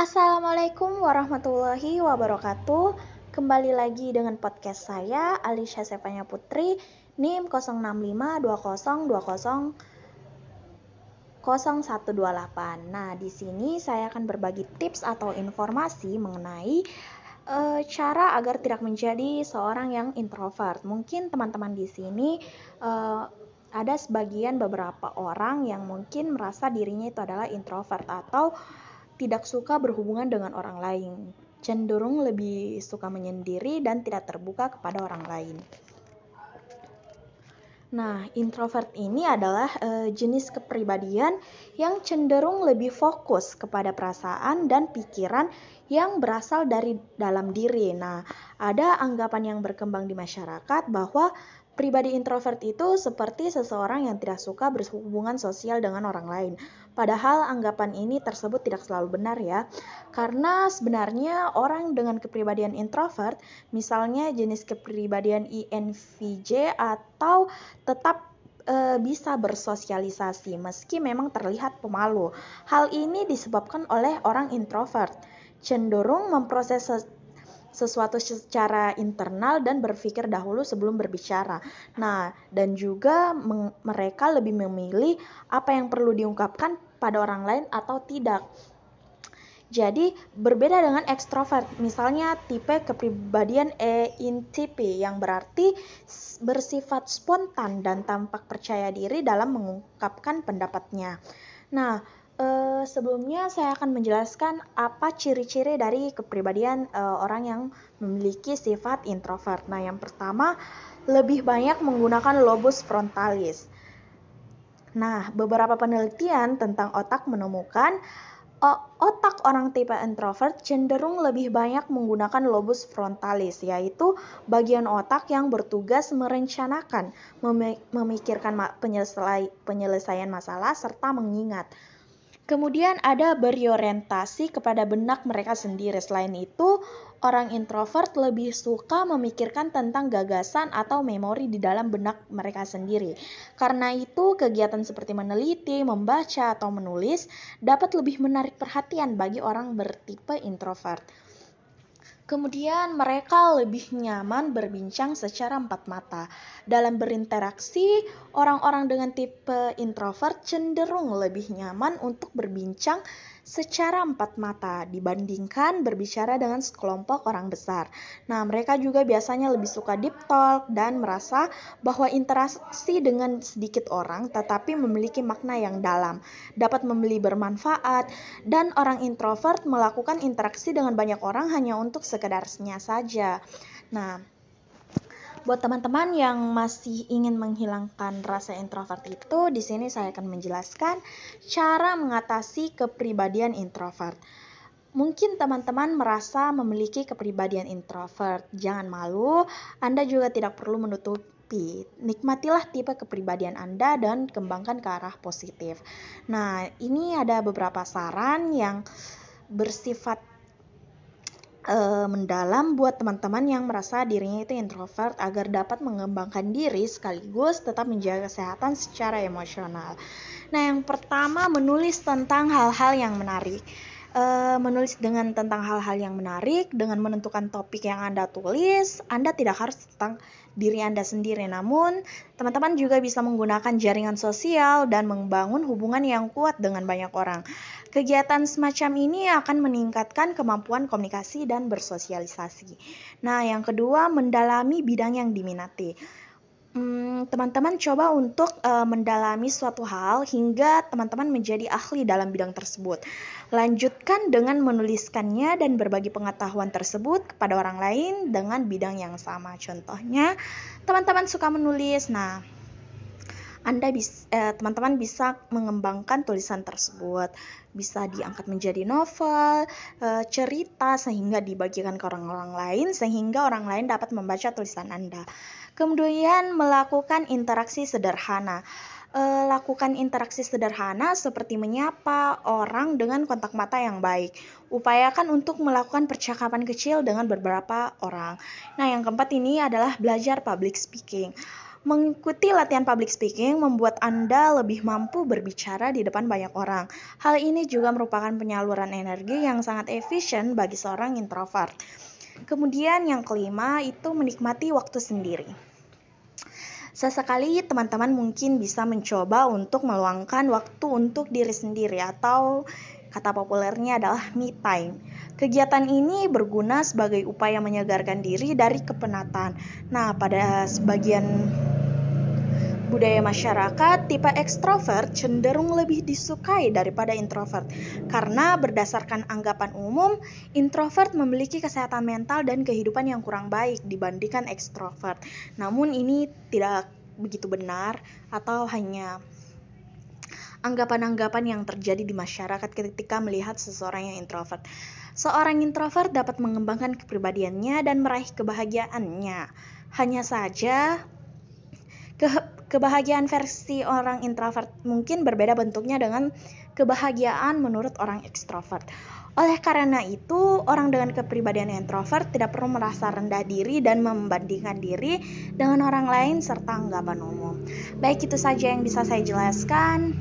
Assalamualaikum warahmatullahi wabarakatuh. Kembali lagi dengan podcast saya Alisha Sepanya Putri NIM 0552000128. Nah, di sini saya akan berbagi tips atau informasi mengenai uh, cara agar tidak menjadi seorang yang introvert. Mungkin teman-teman di sini uh, ada sebagian beberapa orang yang mungkin merasa dirinya itu adalah introvert atau tidak suka berhubungan dengan orang lain, cenderung lebih suka menyendiri dan tidak terbuka kepada orang lain. Nah, introvert ini adalah e, jenis kepribadian yang cenderung lebih fokus kepada perasaan dan pikiran yang berasal dari dalam diri. Nah, ada anggapan yang berkembang di masyarakat bahwa Pribadi introvert itu seperti seseorang yang tidak suka berhubungan sosial dengan orang lain. Padahal anggapan ini tersebut tidak selalu benar ya. Karena sebenarnya orang dengan kepribadian introvert, misalnya jenis kepribadian INFJ atau tetap e, bisa bersosialisasi meski memang terlihat pemalu. Hal ini disebabkan oleh orang introvert cenderung memproses sesuatu secara internal dan berpikir dahulu sebelum berbicara. Nah, dan juga mereka lebih memilih apa yang perlu diungkapkan pada orang lain atau tidak. Jadi berbeda dengan ekstrovert, misalnya tipe kepribadian ENTP yang berarti bersifat spontan dan tampak percaya diri dalam mengungkapkan pendapatnya. Nah, Uh, sebelumnya saya akan menjelaskan apa ciri-ciri dari kepribadian uh, orang yang memiliki sifat introvert. Nah, yang pertama lebih banyak menggunakan lobus frontalis. Nah, beberapa penelitian tentang otak menemukan otak orang tipe introvert cenderung lebih banyak menggunakan lobus frontalis, yaitu bagian otak yang bertugas merencanakan, memikirkan penyelesaian masalah, serta mengingat. Kemudian ada berorientasi kepada benak mereka sendiri. Selain itu, orang introvert lebih suka memikirkan tentang gagasan atau memori di dalam benak mereka sendiri. Karena itu, kegiatan seperti meneliti, membaca, atau menulis dapat lebih menarik perhatian bagi orang bertipe introvert. Kemudian mereka lebih nyaman berbincang secara empat mata. Dalam berinteraksi, orang-orang dengan tipe introvert cenderung lebih nyaman untuk berbincang secara empat mata dibandingkan berbicara dengan sekelompok orang besar. Nah, mereka juga biasanya lebih suka deep talk dan merasa bahwa interaksi dengan sedikit orang tetapi memiliki makna yang dalam, dapat membeli bermanfaat, dan orang introvert melakukan interaksi dengan banyak orang hanya untuk sekedarnya saja. Nah, Buat teman-teman yang masih ingin menghilangkan rasa introvert itu, di sini saya akan menjelaskan cara mengatasi kepribadian introvert. Mungkin teman-teman merasa memiliki kepribadian introvert. Jangan malu, Anda juga tidak perlu menutupi. Nikmatilah tipe kepribadian Anda dan kembangkan ke arah positif. Nah, ini ada beberapa saran yang bersifat uh, mendalam buat teman-teman yang merasa dirinya itu introvert agar dapat mengembangkan diri sekaligus tetap menjaga kesehatan secara emosional. Nah, yang pertama menulis tentang hal-hal yang menarik. Uh, menulis dengan tentang hal-hal yang menarik dengan menentukan topik yang Anda tulis, Anda tidak harus tentang diri Anda sendiri, namun teman-teman juga bisa menggunakan jaringan sosial dan membangun hubungan yang kuat dengan banyak orang. Kegiatan semacam ini akan meningkatkan kemampuan komunikasi dan bersosialisasi. Nah, yang kedua, mendalami bidang yang diminati. Hmm, teman-teman coba untuk uh, mendalami suatu hal hingga teman-teman menjadi ahli dalam bidang tersebut. Lanjutkan dengan menuliskannya dan berbagi pengetahuan tersebut kepada orang lain dengan bidang yang sama. Contohnya, teman-teman suka menulis. Nah, anda bisa eh, teman-teman bisa mengembangkan tulisan tersebut, bisa diangkat menjadi novel, eh, cerita sehingga dibagikan ke orang-orang lain sehingga orang lain dapat membaca tulisan Anda. Kemudian melakukan interaksi sederhana. Eh, lakukan interaksi sederhana seperti menyapa orang dengan kontak mata yang baik. Upayakan untuk melakukan percakapan kecil dengan beberapa orang. Nah, yang keempat ini adalah belajar public speaking Mengikuti latihan public speaking membuat Anda lebih mampu berbicara di depan banyak orang. Hal ini juga merupakan penyaluran energi yang sangat efisien bagi seorang introvert. Kemudian yang kelima itu menikmati waktu sendiri. Sesekali teman-teman mungkin bisa mencoba untuk meluangkan waktu untuk diri sendiri atau kata populernya adalah me time. Kegiatan ini berguna sebagai upaya menyegarkan diri dari kepenatan. Nah, pada sebagian budaya masyarakat, tipe ekstrovert cenderung lebih disukai daripada introvert. Karena berdasarkan anggapan umum, introvert memiliki kesehatan mental dan kehidupan yang kurang baik dibandingkan ekstrovert. Namun ini tidak begitu benar atau hanya anggapan-anggapan yang terjadi di masyarakat ketika melihat seseorang yang introvert. Seorang introvert dapat mengembangkan kepribadiannya dan meraih kebahagiaannya. Hanya saja, ke kebahagiaan versi orang introvert mungkin berbeda bentuknya dengan kebahagiaan menurut orang ekstrovert. Oleh karena itu, orang dengan kepribadian introvert tidak perlu merasa rendah diri dan membandingkan diri dengan orang lain serta anggapan umum. Baik itu saja yang bisa saya jelaskan.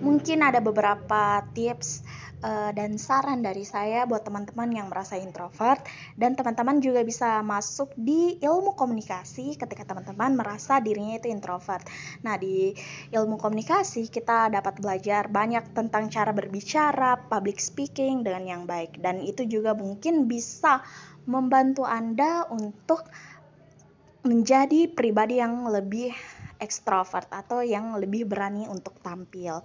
Mungkin ada beberapa tips uh, dan saran dari saya buat teman-teman yang merasa introvert dan teman-teman juga bisa masuk di ilmu komunikasi ketika teman-teman merasa dirinya itu introvert. Nah, di ilmu komunikasi kita dapat belajar banyak tentang cara berbicara, public speaking dengan yang baik dan itu juga mungkin bisa membantu Anda untuk menjadi pribadi yang lebih ekstrovert atau yang lebih berani untuk tampil.